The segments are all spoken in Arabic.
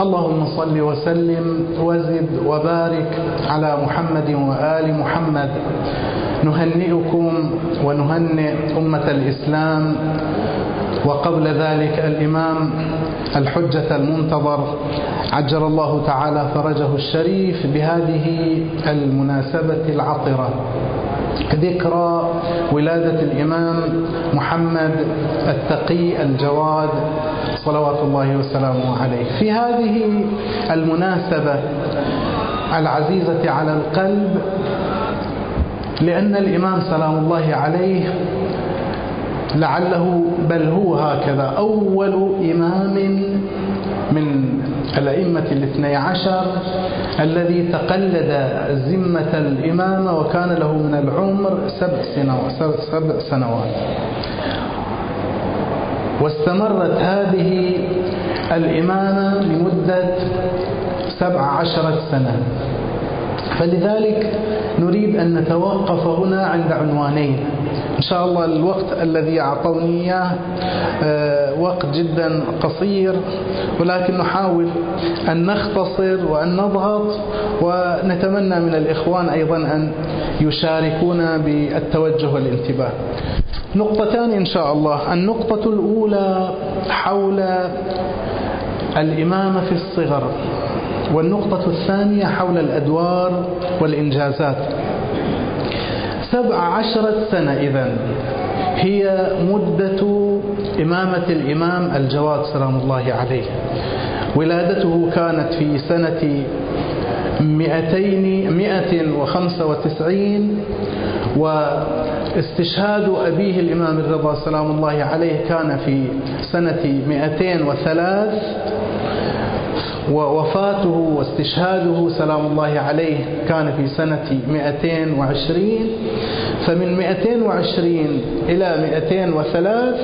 اللهم صل وسلم وزد وبارك على محمد وآل محمد. نهنئكم ونهنئ أمة الإسلام. وقبل ذلك الإمام الحجة المنتظر. عجل الله تعالى فرجه الشريف بهذه المناسبة العطرة. ذكرى ولادة الإمام محمد التقي الجواد صلوات الله وسلامه عليه. في هذه المناسبة العزيزة على القلب لأن الإمام سلام الله عليه لعله بل هو هكذا أول إمام من الأئمة الاثني عشر الذي تقلد ذمة الإمامة وكان له من العمر سبع سنوات, سبع سنوات. واستمرت هذه الإمامة لمدة سبع عشرة سنة. فلذلك نريد أن نتوقف هنا عند عنوانين. إن شاء الله الوقت الذي أعطوني إياه آه، وقت جدا قصير ولكن نحاول أن نختصر وأن نضغط ونتمنى من الإخوان أيضا أن يشاركونا بالتوجه والانتباه. نقطتان إن شاء الله. النقطة الأولى حول الإمامة في الصغر والنقطة الثانية حول الأدوار والإنجازات. سبع عشرة سنة إذن. هي مدة إمامة الإمام الجواد سلام الله عليه. ولادته كانت في سنة مئتين مئة وخمسة وتسعين واستشهاد أبيه الإمام الرضا سلام الله عليه كان في سنة مئتين وثلاث. ووفاته واستشهاده سلام الله عليه كان في سنة 220 فمن 220 إلى 203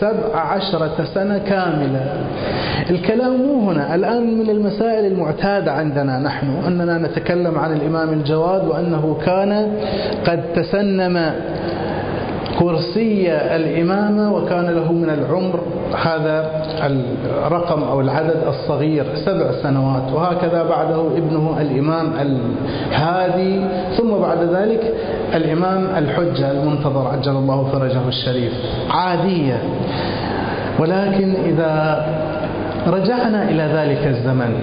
سبع عشرة سنة كاملة. الكلام مو هنا. الآن من المسائل المعتادة عندنا نحن أننا نتكلم عن الإمام الجواد وأنه كان قد تسنم كرسي الإمامة وكان له من العمر هذا الرقم أو العدد الصغير سبع سنوات وهكذا بعده ابنه الإمام الهادي ثم بعد ذلك الإمام الحجة المنتظر عجل الله فرجه الشريف. عادية. ولكن إذا رجعنا إلى ذلك الزمن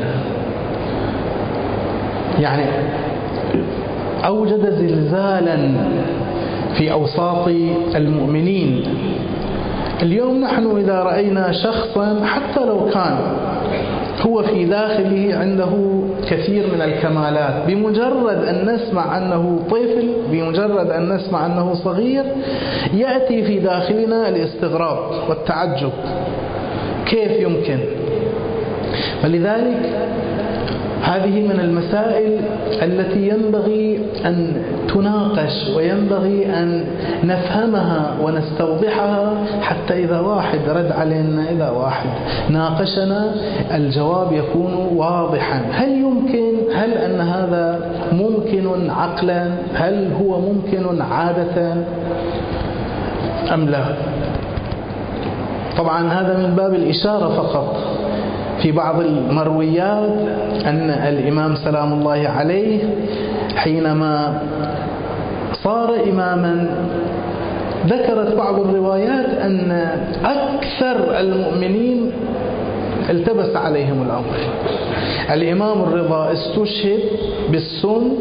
يعني أوجد زلزالا في أوساط المؤمنين. اليوم نحن إذا رأينا شخصا حتى لو كان هو في داخله عنده كثير من الكمالات بمجرد أن نسمع أنه طفل بمجرد أن نسمع أنه صغير يأتي في داخلنا الاستغراب والتعجب. كيف يمكن؟ ولذلك هذه من المسائل التي ينبغي أن تناقش وينبغي أن نفهمها ونستوضحها حتى إذا واحد رد علينا إذا واحد ناقشنا الجواب يكون واضحا. هل يمكن؟ هل أن هذا ممكن عقلا؟ هل هو ممكن عادة؟ أم لا؟ طبعا هذا من باب الإشارة فقط. في بعض المرويات أن الإمام سلام الله عليه حينما صار إماما. ذكرت بعض الروايات أن أكثر المؤمنين التبس عليهم الأمر. الإمام الرضا استشهد بالسم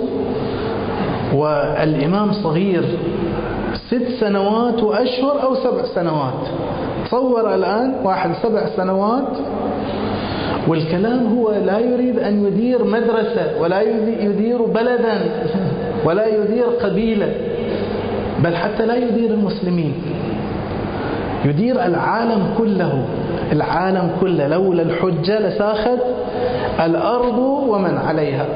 والإمام صغير ست سنوات وأشهر أو سبع سنوات. تصور الآن واحد سبع سنوات والكلام هو لا يريد أن يدير مدرسة ولا يدير بلدا. ولا يدير قبيلة بل حتى لا يدير المسلمين. يدير العالم كله العالم كله. لولا الحجة لساخت الأرض ومن عليها.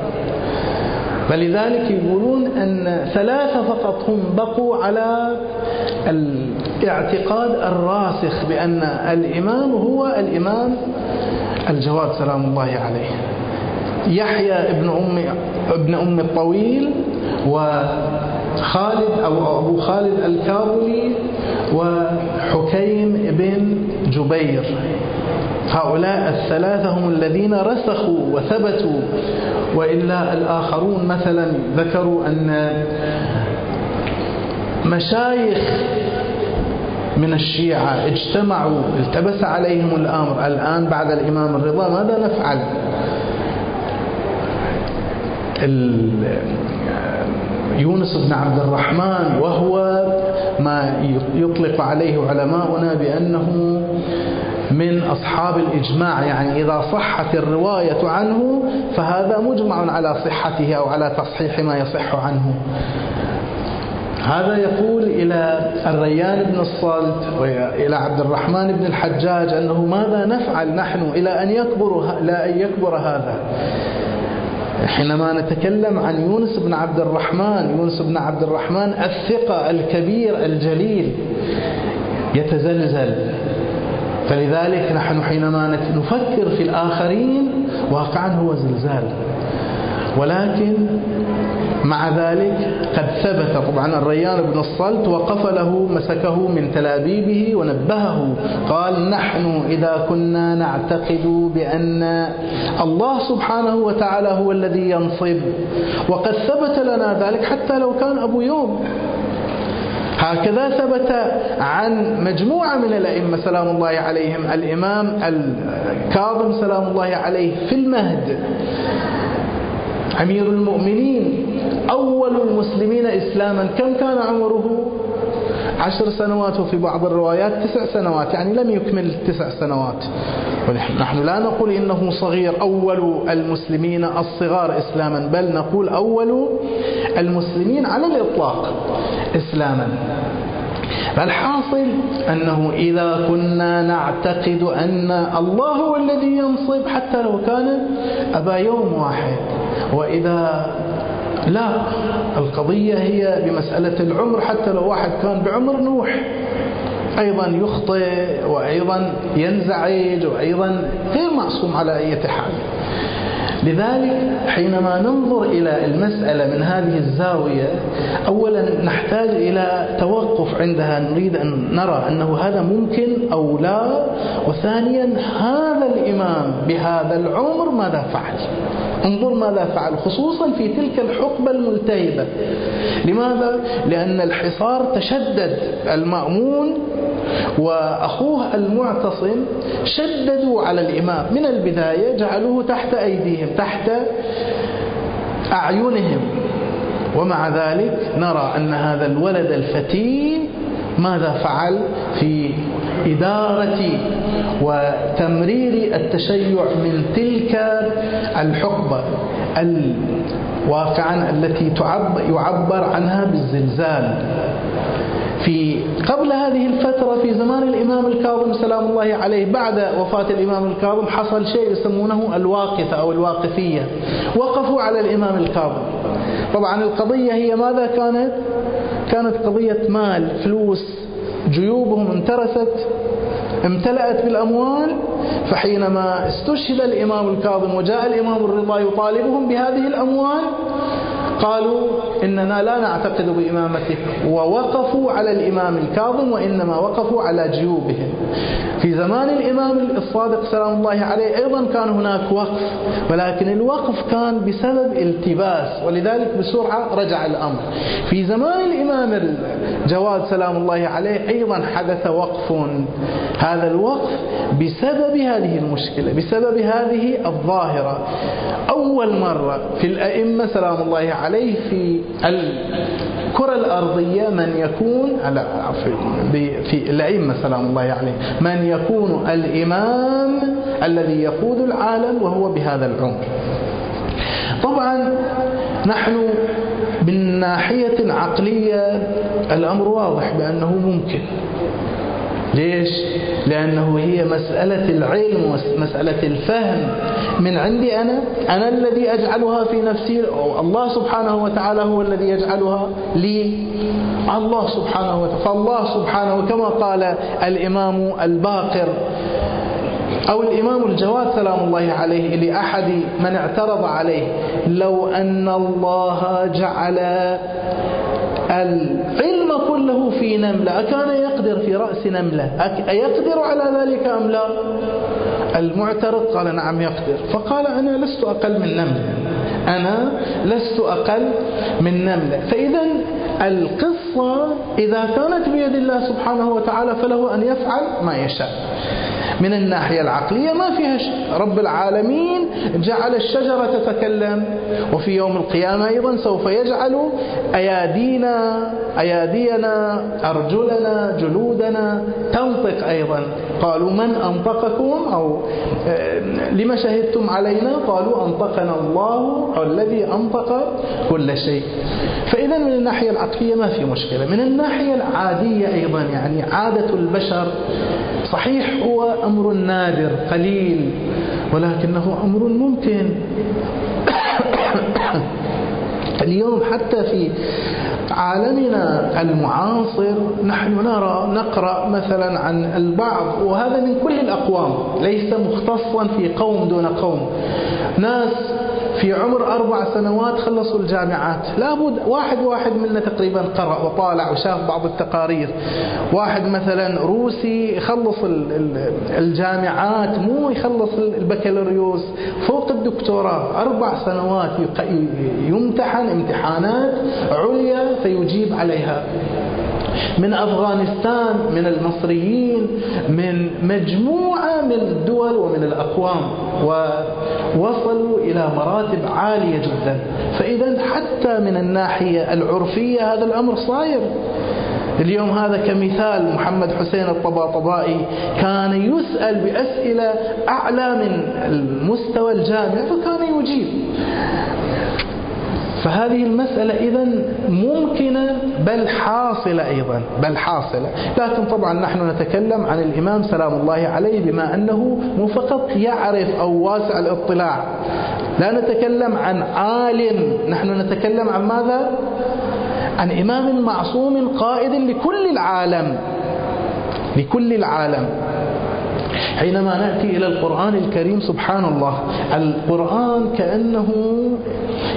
فلذلك يقولون أن ثلاثة فقط هم بقوا على الاعتقاد الراسخ بأن الإمام هو الإمام الجواد سلام الله عليه. يحيى ابن أم ابن أم الطويل وخالد أو أبو خالد الكابلي وحكيم بن جبير. هؤلاء الثلاثة هم الذين رسخوا وثبتوا وإلا الآخرون مثلا ذكروا أن مشايخ من الشيعة اجتمعوا التبس عليهم الأمر. الآن بعد الإمام الرضا ماذا نفعل؟ يونس بن عبد الرحمن وهو ما يطلق عليه علماؤنا بأنه من أصحاب الإجماع. يعني إذا صحت الرواية عنه فهذا مجمع على صحته أو على تصحيح ما يصح عنه. هذا يقول إلى الريان بن الصلت وإلى عبد الرحمن بن الحجاج أنه ماذا نفعل نحن إلى أن يكبر لا أن يكبر هذا؟ حينما نتكلم عن يونس بن عبد الرحمن يونس بن عبد الرحمن الثقة الكبير الجليل يتزلزل. فلذلك نحن حينما نفكر في الآخرين واقعا هو زلزال. ولكن مع ذلك قد ثبت طبعا الريان بن الصلت وقف له مسكه من تلابيبه ونبهه قال نحن إذا كنا نعتقد بأن الله سبحانه وتعالى هو الذي ينصب وقد ثبت لنا ذلك حتى لو كان أبو يوم. هكذا ثبت عن مجموعة من الأئمة سلام الله عليهم الإمام الكاظم سلام الله عليه في المهد. أمير المؤمنين أول المسلمين إسلاما. كم كان عمره؟ عشر سنوات وفي بعض الروايات تسع سنوات يعني لم يكمل تسع سنوات. نحن لا نقول إنه صغير أول المسلمين الصغار إسلاما بل نقول أول المسلمين على الإطلاق إسلاما. فالحاصل أنه إذا كنا نعتقد أن الله هو الذي ينصب حتى لو كان أبا يوم واحد. وإذا لا القضية هي بمسألة العمر حتى لو واحد كان بعمر نوح أيضا يخطئ وأيضا ينزعج وأيضا غير معصوم على أي حال. لذلك حينما ننظر إلى المسألة من هذه الزاوية أولا نحتاج إلى توقف عندها نريد أن نرى أنه هذا ممكن أو لا. وثانيا هذا الإمام بهذا العمر ماذا فعل؟ انظر ماذا فعل خصوصا في تلك الحقبة الملتهبة. لماذا؟ لأن الحصار تشدد المأمون وأخوه المعتصم شددوا على الإمام. من البداية جعلوه تحت أيديهم تحت أعينهم. ومع ذلك نرى أن هذا الولد الفتين ماذا فعل في إدارة وتمرير التشيع من تلك الحقبة واقعا التي يعبر عنها بالزلزال. في قبل هذه الفترة في زمان الإمام الكاظم سلام الله عليه بعد وفاة الإمام الكاظم حصل شيء يسمونه الواقفة أو الواقفية. وقفوا على الإمام الكاظم. طبعا القضية هي ماذا كانت؟ كانت قضية مال فلوس جيوبهم انترست امتلأت بالأموال فحينما استشهد الإمام الكاظم وجاء الإمام الرضا يطالبهم بهذه الأموال قالوا إننا لا نعتقد بإمامتك. ووقفوا على الإمام الكاظم وإنما وقفوا على جيوبهم. في زمان الإمام الصادق سلام الله عليه أيضا كان هناك وقف ولكن الوقف كان بسبب التباس ولذلك بسرعة رجع الأمر. في زمان الإمام الجواد سلام الله عليه أيضا حدث وقف. هذا الوقف بسبب هذه المشكلة بسبب هذه الظاهرة. أول مرة في الأئمة سلام الله في الكرة الأرضية من يكون في الأئمة سلام الله عليه من يكون الإمام الذي يقود العالم وهو بهذا العمر. طبعا نحن من ناحية عقلية الأمر واضح بأنه ممكن. ليش؟ لأنه هي مسألة العلم ومسألة الفهم من عندي أنا أنا الذي أجعلها في نفسي الله سبحانه وتعالى هو الذي يجعلها لي الله سبحانه وتعالى فالله سبحانه كما قال الإمام الباقر أو الإمام الجواد سلام الله عليه لأحد من اعترض عليه لو أن الله جعل العلم في نملة. أكان يقدر في رأس نملة؟ أيقدر على ذلك أم لا؟ المعترض قال نعم يقدر. فقال أنا لست أقل من نملة. أنا لست أقل من نملة. فإذا القصة إذا كانت بيد الله سبحانه وتعالى فله أن يفعل ما يشاء. من الناحية العقلية ما فيها رب العالمين جعل الشجرة تتكلم. وفي يوم القيامة أيضا سوف يجعل أيادينا أيادينا أرجلنا جلودنا تنطق أيضا. قالوا من أنطقكم أو آه، لما شهدتم علينا؟ قالوا أنطقنا الله الذي أنطق كل شيء. فإذا من الناحية العقلية ما في مشكلة. من الناحية العادية أيضا يعني عادة البشر صحيح هو أمر نادر قليل ولكنه أمر ممكن. اليوم حتى في عالمنا المعاصر نحن نرى نقرأ مثلا عن البعض وهذا من كل الأقوام ليس مختصا في قوم دون قوم. ناس في عمر أربع سنوات خلصوا الجامعات. لابد واحد واحد منا تقريبا قرأ وطالع وشاف بعض التقارير. واحد مثلا روسي يخلص الجامعات مو يخلص البكالوريوس. فوق الدكتوراه أربع سنوات يمتحن امتحانات عليا فيجيب عليها. من أفغانستان من المصريين من مجموعة من الدول ومن الأقوام ووصلوا إلى مراتب عالية جدا. فإذا حتى من الناحية العرفية هذا الأمر صاير. اليوم هذا كمثال محمد حسين الطباطبائي كان يسأل بأسئلة أعلى من المستوى الجامعي فكان يجيب. فهذه المسألة إذا ممكنة بل حاصلة أيضا. بل حاصلة. لكن طبعا نحن نتكلم عن الإمام سلام الله عليه بما أنه مو فقط يعرف أو واسع الاطلاع. لا نتكلم عن عالم. نحن نتكلم عن ماذا؟ عن إمام معصوم قائد لكل العالم. لكل العالم. حينما نأتي إلى القرآن الكريم سبحان الله القرآن كأنه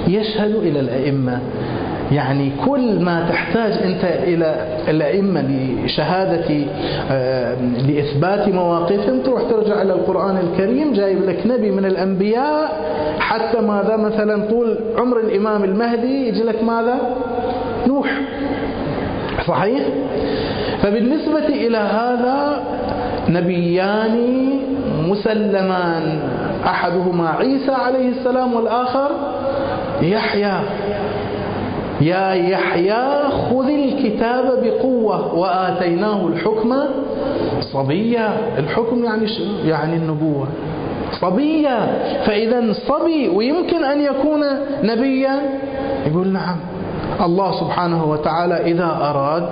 يشهد إلى الأئمة. يعني كل ما تحتاج أنت إلى الأئمة لشهادة آه، لإثبات مواقفهم تروح ترجع إلى القرآن الكريم جايب لك نبي من الأنبياء حتى ماذا؟ مثلا طول عمر الإمام المهدي يجي لك ماذا؟ نوح. صحيح؟ فبالنسبة إلى هذا نبيان مسلمان أحدهما عيسى عليه السلام والآخر يحيى. يا يحيى خذ الكتاب بقوة وآتيناه الحكم. صبيا الحكم يعني يعني النبوة. صبيا فإذا صبي ويمكن أن يكون نبيا؟ يقول نعم. الله سبحانه وتعالى إذا أراد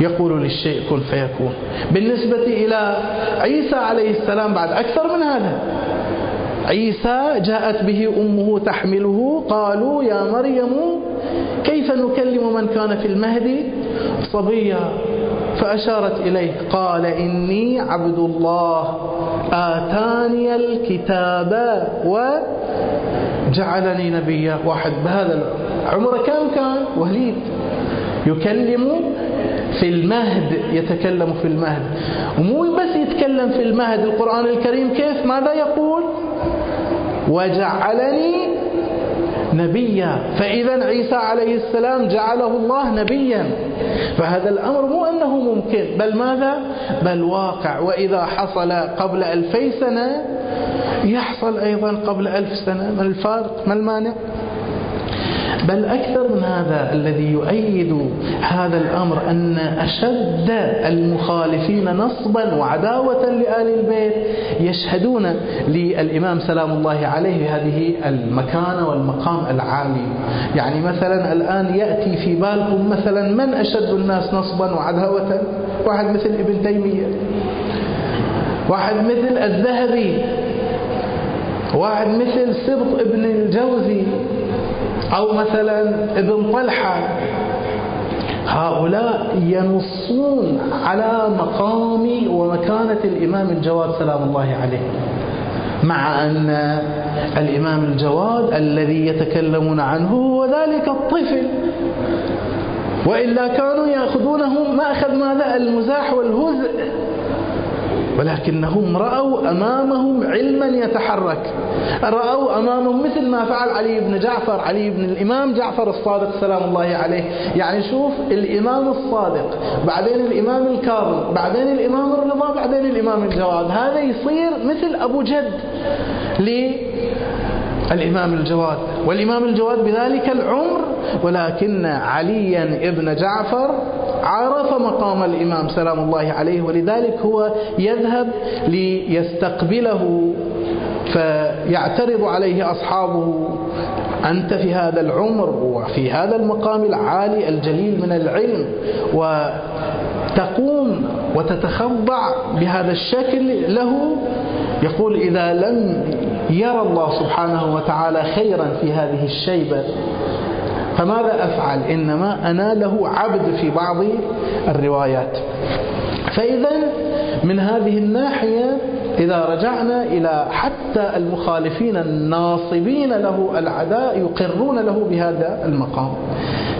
يقول للشيء كن فيكون. بالنسبة إلى عيسى عليه السلام بعد أكثر من هذا عيسى جاءت به أمه تحمله قالوا يا مريم كيف نكلم من كان في المهد؟ صبيا فأشارت إليه قال إني عبد الله آتاني الكتاب وجعلني نبيا واحد. بهذا عمره كم كان؟ وليد. يكلم في المهد يتكلم في المهد. ومو بس يتكلم في المهد القرآن الكريم كيف؟ ماذا يقول؟ وجعلني نبيا. فإذا عيسى عليه السلام جعله الله نبيا. فهذا الأمر مو أنه ممكن بل ماذا؟ بل واقع. وإذا حصل قبل ألفي سنة يحصل أيضا قبل ألف سنة. ما الفارق؟ ما المانع؟ بل أكثر من هذا الذي يؤيد هذا الأمر أن أشد المخالفين نصبا وعداوة لآل البيت يشهدون للإمام سلام الله عليه هذه المكانة والمقام العالي. يعني مثلا الآن يأتي في بالكم مثلا من أشد الناس نصبا وعداوة؟ واحد مثل ابن تيمية. واحد مثل الذهبي. واحد مثل سبط ابن الجوزي. أو مثلا ابن طلحة. هؤلاء ينصون على مقام ومكانة الإمام الجواد سلام الله عليه. مع أن الإمام الجواد الذي يتكلمون عنه هو ذلك الطفل. وإلا كانوا يأخذونه مأخذ ماذا؟ المزاح والهزء. ولكنهم رأوا أمامهم علما يتحرك. رأوا أمامهم مثل ما فعل علي بن جعفر علي بن الإمام جعفر الصادق سلام الله عليه. يعني شوف الإمام الصادق بعدين الإمام الكاظم بعدين الإمام الرضا بعدين الإمام الجواد. هذا يصير مثل أبو جد. للإمام الجواد والإمام الجواد بذلك العمر ولكن عليا ابن جعفر عرف مقام الإمام سلام الله عليه ولذلك هو يذهب ليستقبله فيعترض عليه أصحابه أنت في هذا العمر وفي هذا المقام العالي الجليل من العلم وتقوم وتتخضع بهذا الشكل له يقول إذا لم يرى الله سبحانه وتعالى خيرا في هذه الشيبة. فماذا أفعل؟ إنما أنا له عبد في بعض الروايات. فإذا من هذه الناحية إذا رجعنا إلى حتى المخالفين الناصبين له العداء يقرون له بهذا المقام.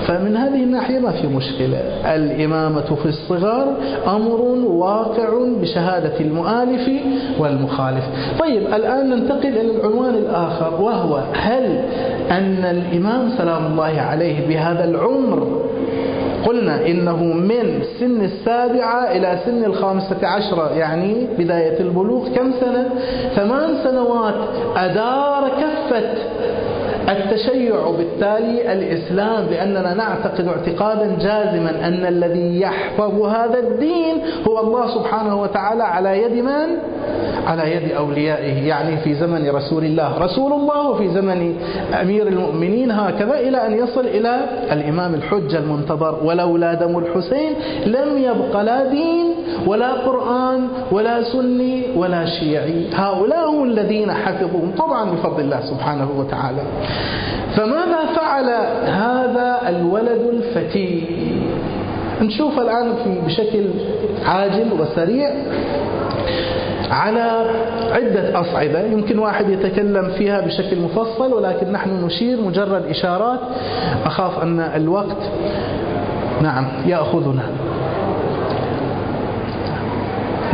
فمن هذه الناحية ما في مشكلة. الإمامة في الصغار أمر واقع بشهادة المؤالف والمخالف. طيب الآن ننتقل إلى العنوان الآخر وهو هل أن الإمام سلام الله عليه بهذا العمر قلنا إنه من سن السابعة إلى سن الخامسة عشرة يعني بداية البلوغ كم سنة؟ ثمان سنوات أدار كفة التشيع بالتالي الإسلام لأننا نعتقد اعتقادا جازما أن الذي يحفظ هذا الدين هو الله سبحانه وتعالى على يد من؟ على يد أوليائه يعني في زمن رسول الله رسول الله وفي زمن أمير المؤمنين هكذا إلى أن يصل إلى الإمام الحجة المنتظر ولولا دم الحسين لم يبق لا دين ولا قرآن ولا سني ولا شيعي. هؤلاء هم الذين حفظوهم طبعا بفضل الله سبحانه وتعالى. فماذا فعل هذا الولد الفتي؟ نشوف الآن في بشكل عاجل وسريع على عدة أصعدة يمكن واحد يتكلم فيها بشكل مفصل ولكن نحن نشير مجرد إشارات. أخاف أن الوقت نعم يأخذنا.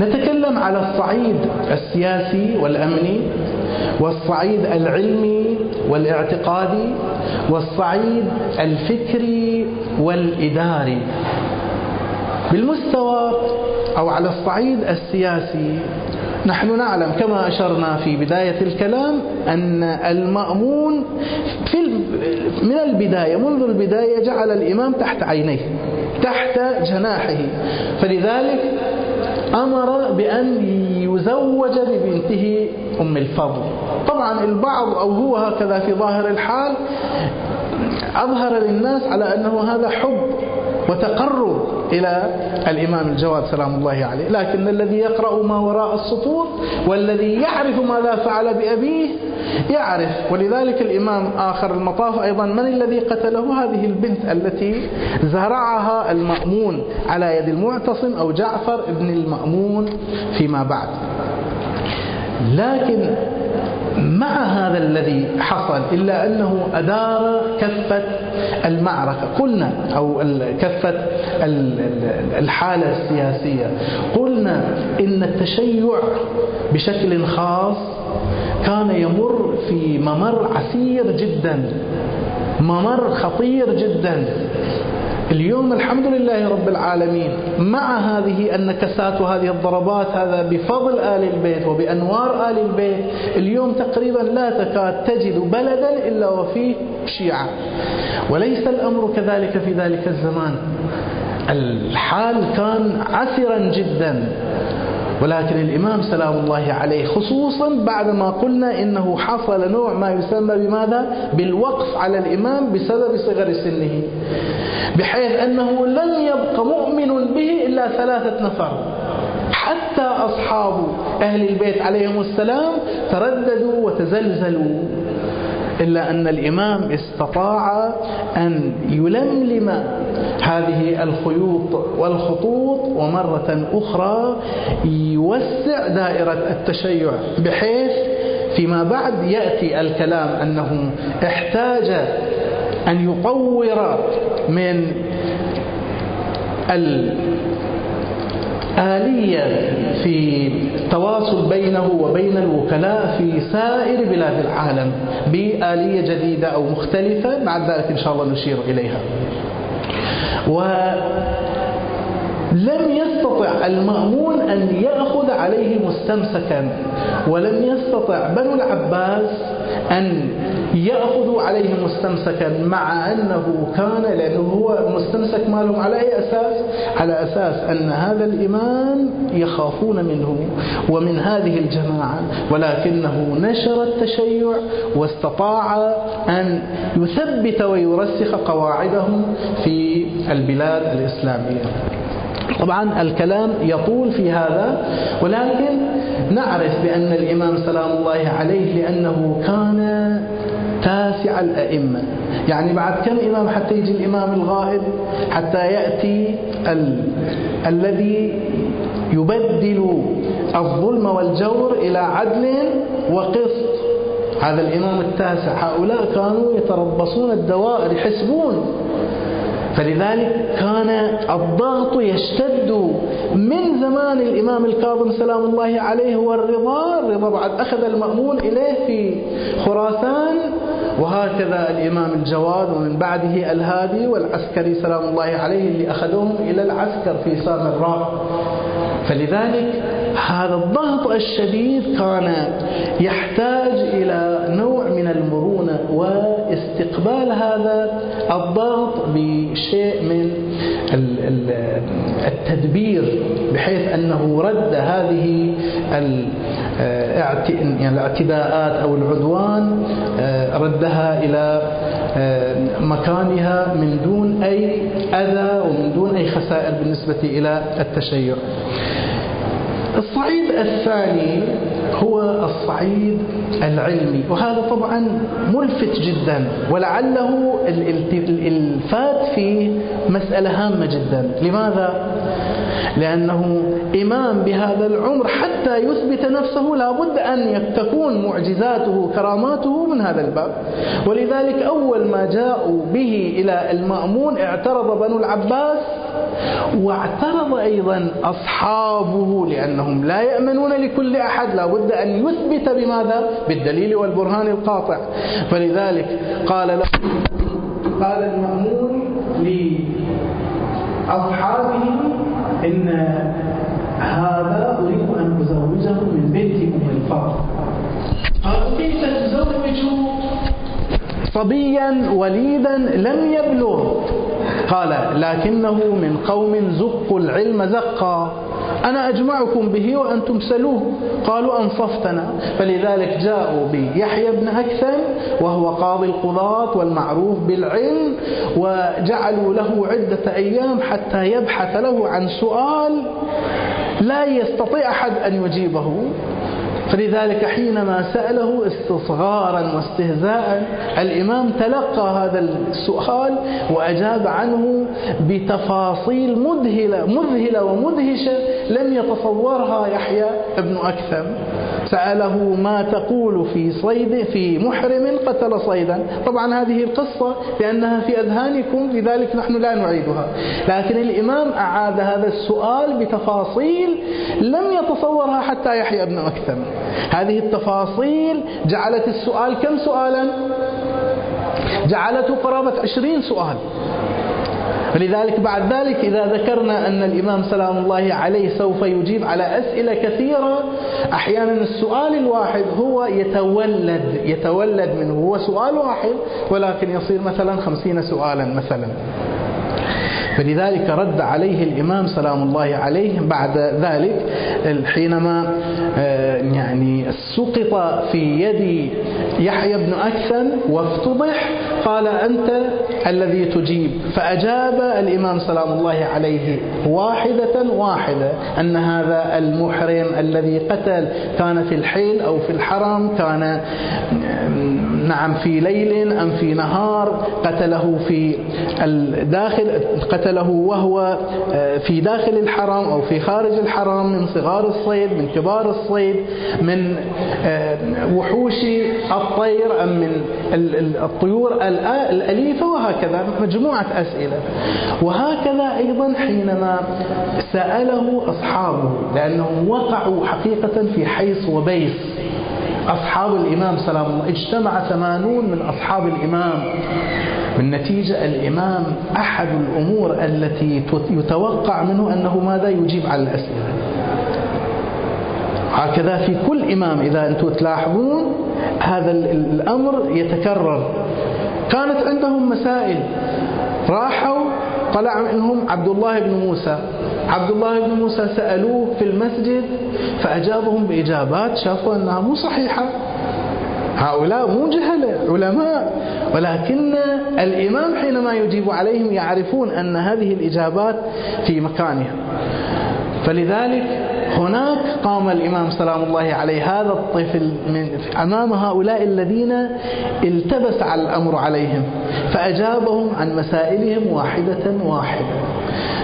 نتكلم على الصعيد السياسي والأمني والصعيد العلمي والاعتقادي والصعيد الفكري والإداري. بالمستوى أو على الصعيد السياسي نحن نعلم كما أشرنا في بداية الكلام أن المأمون في من البداية منذ البداية جعل الإمام تحت عينيه تحت جناحه. فلذلك أمر بأن يزوج ببنته أم الفضل. طبعا البعض أو هو هكذا في ظاهر الحال. أظهر للناس على أنه هذا حب وتقرب إلى الإمام الجواد سلام الله عليه. لكن الذي يقرأ ما وراء السطور والذي يعرف ماذا فعل بأبيه يعرف. ولذلك الإمام آخر المطاف أيضا من الذي قتله هذه البنت التي زرعها المأمون على يد المعتصم أو جعفر ابن المأمون فيما بعد؟ لكن مع هذا الذي حصل إلا أنه أدار كفة المعركة. قلنا أو كفة الحالة السياسية. قلنا إن التشيع بشكل خاص كان يمر في ممر عسير جدا ممر خطير جدا. اليوم الحمد لله رب العالمين مع هذه النكسات وهذه الضربات هذا بفضل آل البيت وبأنوار آل البيت اليوم تقريبا لا تكاد تجد بلدا إلا وفيه شيعة. وليس الأمر كذلك في ذلك الزمان. الحال كان عسرا جدا. ولكن الإمام سلام الله عليه خصوصا بعدما قلنا إنه حصل نوع ما يسمى بماذا؟ بالوقف على الإمام بسبب صغر سنه. بحيث أنه لم يبق مؤمن به إلا ثلاثة نفر. حتى أصحاب أهل البيت عليهم السلام ترددوا وتزلزلوا. إلا أن الإمام استطاع أن يلملم هذه الخيوط والخطوط ومرة أخرى يوسع دائرة التشيع بحيث فيما بعد يأتي الكلام أنه احتاج أن يطور من آلية في التواصل بينه وبين الوكلاء في سائر بلاد العالم بآلية جديدة أو مختلفة. مع ذلك إن شاء الله نشير إليها. ولم يستطع المأمون أن يأخذ عليه مستمسكا ولم يستطع بنو العباس أن يأخذوا عليه مستمسكا مع أنه كان لأنه هو مستمسك مالهم على أي أساس؟ على أساس أن هذا الإمام يخافون منه ومن هذه الجماعة. ولكنه نشر التشيع واستطاع أن يثبت ويرسخ قواعدهم في البلاد الإسلامية. طبعا الكلام يطول في هذا ولكن نعرف بأن الإمام سلام الله عليه لأنه كان تاسع الأئمة. يعني بعد كم إمام حتى يجي الإمام الغائب؟ حتى يأتي ال... الذي يبدل الظلم والجور إلى عدل وقسط. هذا الإمام التاسع. هؤلاء كانوا يتربصون الدوائر يحسبون. فلذلك كان الضغط يشتد من زمان الإمام الكاظم سلام الله عليه والرضا. الرضا بعد أخذ المأمون إليه في خراسان. وهكذا الإمام الجواد ومن بعده الهادي والعسكري سلام الله عليه اللي أخذوهم إلى العسكر في سامراء فلذلك هذا الضغط الشديد كان يحتاج إلى نوع من المرونة واستقبال هذا الضغط بشيء من التدبير بحيث أنه رد هذه يعني الاعتداءات أو العدوان ردها إلى مكانها من دون أي أذى ومن دون أي خسائر بالنسبة إلى التشيع الصعيد الثاني هو الصعيد العلمي وهذا طبعا ملفت جدا ولعله الفات فيه مسألة هامة جدا لماذا؟ لأنه إمام بهذا العمر حتى يثبت نفسه لابد أن تكون معجزاته كراماته من هذا الباب. ولذلك أول ما جاءوا به إلى المأمون اعترض بنو العباس واعترض أيضا أصحابه لأنهم لا يأمنون لكل أحد لا بد أن يثبت بماذا؟ بالدليل والبرهان القاطع. فلذلك قال له قال المأمون لأصحابه إن هذا أريد أن أزوجه من بنت أم الفضل. قالوا كيف تزوج صبيا وليدا لم يبلغ؟ قال لكنه من قوم زقوا العلم زقا. أنا أجمعكم به وأنتم سلوه قالوا أنصفتنا. فلذلك جاءوا بيحيى بن أكثم وهو قاضي القضاة والمعروف بالعلم وجعلوا له عدة أيام حتى يبحث له عن سؤال لا يستطيع أحد أن يجيبه. فلذلك حينما سأله استصغارا واستهزاء الإمام تلقى هذا السؤال وأجاب عنه بتفاصيل مذهلة مذهلة ومدهشة لم يتصورها يحيى بن أكثم. سأله ما تقول في صيد في محرم قتل صيدا. طبعا هذه القصة لأنها في أذهانكم لذلك نحن لا نعيدها. لكن الإمام أعاد هذا السؤال بتفاصيل لم يتصورها حتى يحيى بن أكثم. هذه التفاصيل جعلت السؤال كم سؤالا؟ جعلته قرابة عشرين سؤال. فلذلك بعد ذلك إذا ذكرنا أن الإمام سلام الله عليه سوف يجيب على أسئلة كثيرة أحيانا السؤال الواحد هو يتولد يتولد منه هو سؤال واحد ولكن يصير مثلا خمسين سؤالا مثلا. فلذلك رد عليه الإمام سلام الله عليه بعد ذلك حينما آه، يعني سقط في يد يحيى بن أكثم وافتضح قال أنت الذي تجيب. فأجاب الإمام سلام الله عليه واحدة واحدة أن هذا المحرم الذي قتل كان في الحيل أو في الحرم كان نعم في ليل أم في نهار قتله في الداخل قتله وهو آه، في داخل الحرم أو في خارج الحرم من صغار الصيد من كبار الصيد من آه، وحوش الطير أم من الطيور الأليفة وهكذا مجموعة أسئلة. وهكذا أيضا حينما سأله أصحابه لأنهم وقعوا حقيقة في حيص وبيص أصحاب الإمام سلام الله. اجتمع ثمانون من أصحاب الإمام. بالنتيجة الإمام أحد الأمور التي يتوقع منه أنه ماذا يجيب على الأسئلة. هكذا في كل إمام إذا أنتم تلاحظون هذا الأمر يتكرر. كانت عندهم مسائل. راحوا طلع منهم عبد الله بن موسى. عبد الله بن موسى سألوه في المسجد فأجابهم بإجابات شافوا أنها مو صحيحة. هؤلاء مو جهلة علماء. ولكن الإمام حينما يجيب عليهم يعرفون أن هذه الإجابات في مكانها. فلذلك هناك قام الإمام سلام الله عليه هذا الطفل من أمام هؤلاء الذين التبس على الأمر عليهم فأجابهم عن مسائلهم واحدة واحدة.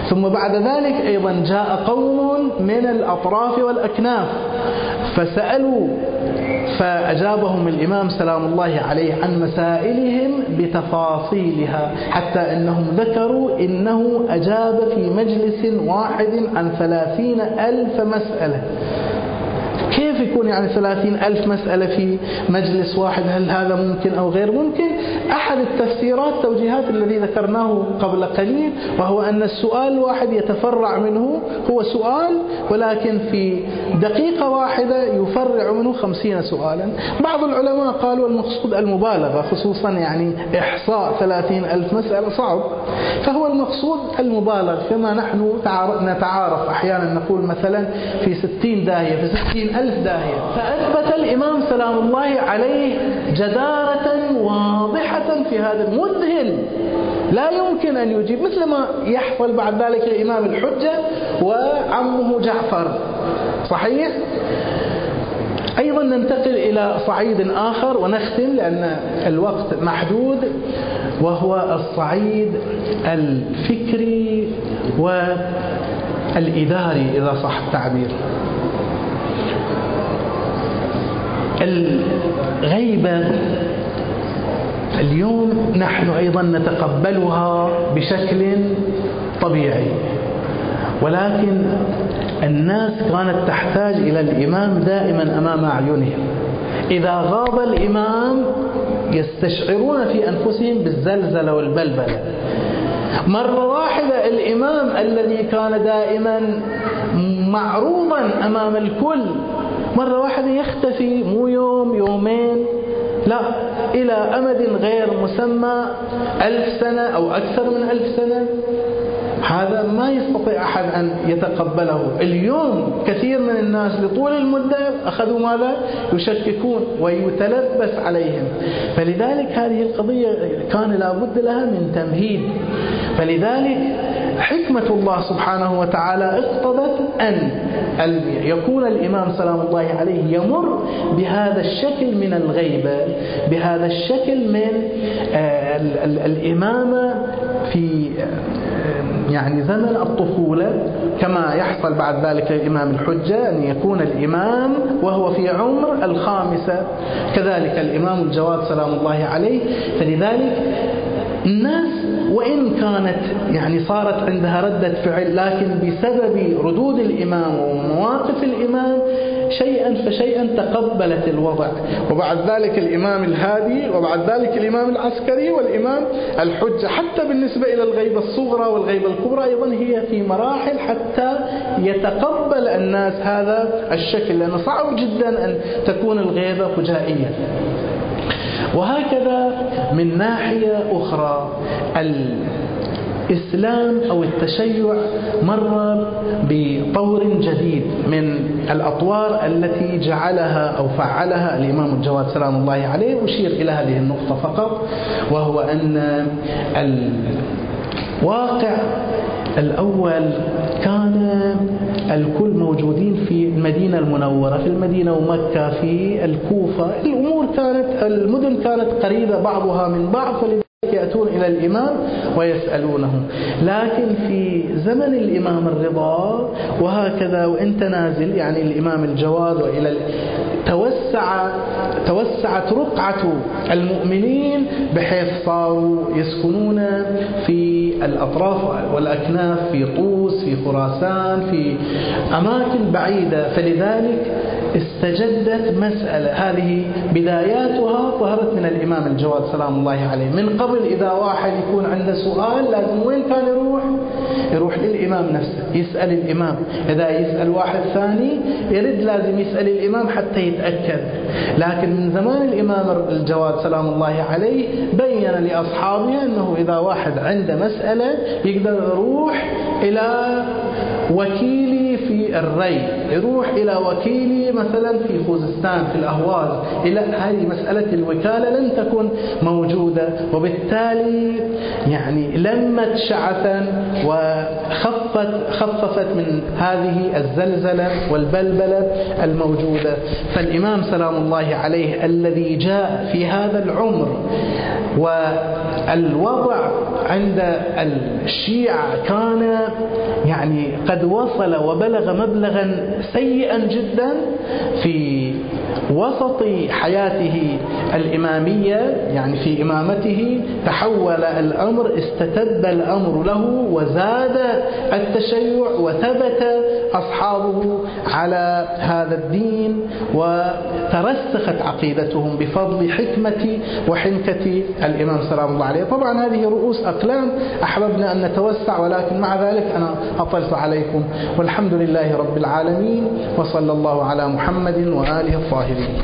ثم بعد ذلك أيضا جاء قوم من الأطراف والأكناف فسألوا فأجابهم الإمام سلام الله عليه عن مسائلهم بتفاصيلها حتى أنهم ذكروا إنه أجاب في مجلس واحد عن ثلاثين ألف مسألة. يكون يعني ثلاثين ألف مسألة في مجلس واحد هل هذا ممكن أو غير ممكن؟ أحد التفسيرات توجيهات الذي ذكرناه قبل قليل وهو أن السؤال الواحد يتفرع منه هو سؤال ولكن في دقيقة واحدة يفرع منه خمسين سؤالا. بعض العلماء قالوا المقصود المبالغة خصوصا يعني إحصاء ثلاثين ألف مسألة صعب. فهو المقصود المبالغ كما نحن نتعارف أحيانا نقول مثلا في ستين داهية في ستين ألف داهية فأثبت الإمام سلام الله عليه جدارة واضحة في هذا المذهل. لا يمكن أن يجيب مثل ما يحصل بعد ذلك الإمام الحجة وعمه جعفر. صحيح؟ أيضا ننتقل إلى صعيد آخر ونختم لأن الوقت محدود وهو الصعيد الفكري والإداري إذا صح التعبير. الغيبة. اليوم نحن أيضا نتقبلها بشكل طبيعي. ولكن الناس كانت تحتاج إلى الإمام دائما أمام أعينهم. إذا غاب الإمام يستشعرون في أنفسهم بالزلزلة والبلبلة. مرة واحدة الإمام الذي كان دائما معروضا أمام الكل مرة واحدة يختفي مو يوم يومين لا إلى أمد غير مسمى ألف سنة أو أكثر من ألف سنة. هذا ما يستطيع أحد أن يتقبله. اليوم كثير من الناس لطول المدة أخذوا ماذا؟ يشككون ويتلبس عليهم. فلذلك هذه القضية كان لابد لها من تمهيد. فلذلك حكمة الله سبحانه وتعالى اقتضت أن يكون الإمام سلام الله عليه يمر بهذا الشكل من الغيبة بهذا الشكل من آه، الإمامة في آه، يعني زمن الطفولة كما يحصل بعد ذلك الإمام الحجة أن يكون الإمام وهو في عمر الخامسة. كذلك الإمام الجواد سلام الله عليه. فلذلك الناس وإن كانت يعني صارت عندها ردة فعل لكن بسبب ردود الإمام ومواقف الإمام شيئا فشيئا تقبلت الوضع. وبعد ذلك الإمام الهادي وبعد ذلك الإمام العسكري والإمام الحجة حتى بالنسبة إلى الغيبة الصغرى والغيبة الكبرى أيضا هي في مراحل حتى يتقبل الناس هذا الشكل لأنه صعب جدا أن تكون الغيبة فجائية. وهكذا من ناحية أخرى الإسلام أو التشيع مر بطور جديد من الأطوار التي جعلها أو فعلها الإمام الجواد سلام الله عليه أشير إلى هذه النقطة فقط وهو أن الواقع الأول كان الكل موجودين في المدينة المنورة في المدينة ومكة في الكوفة. الأمور كانت المدن كانت قريبة بعضها من بعض فلذلك يأتون إلى الإمام ويسألونه لكن في زمن الإمام الرضا وهكذا وإنت نازل يعني الإمام الجواد وإلى توسع توسعت رقعة المؤمنين بحيث صاروا يسكنون في الأطراف والأكناف في طوس في خراسان في أماكن بعيدة. فلذلك استجدت مسألة. هذه بداياتها ظهرت من الإمام الجواد سلام الله عليه. من قبل إذا واحد يكون عنده سؤال لازم وين كان يروح؟ يروح للإمام نفسه يسأل الإمام. إذا يسأل واحد ثاني يرد لازم يسأل الإمام حتى يتأكد. لكن من زمان الإمام الجواد سلام الله عليه بين لأصحابه أنه إذا واحد عنده مسألة يقدر يروح إلى وكيلي في الري يروح إلى وكيلي مثلا في خوزستان في الأهواز إلى هذه مسألة الوكالة لن تكون موجودة. وبالتالي يعني لمت شعثا وخفت خففت من هذه الزلزلة والبلبلة الموجودة. فالإمام سلام الله عليه الذي جاء في هذا العمر والوضع عند الشيعة كان يعني قد وصل وبلغ مبلغا سيئا جدا في وسط حياته الإمامية يعني في إمامته تحول الأمر استتب الأمر له وزاد التشيع وثبت أصحابه على هذا الدين وترسخت عقيدتهم بفضل حكمة وحنكة الإمام سلام الله عليه. طبعا هذه رؤوس أقلام أحببنا أن نتوسع ولكن مع ذلك أنا أطلت عليكم. والحمد لله رب العالمين وصلى الله على محمد وآله الطاهرين.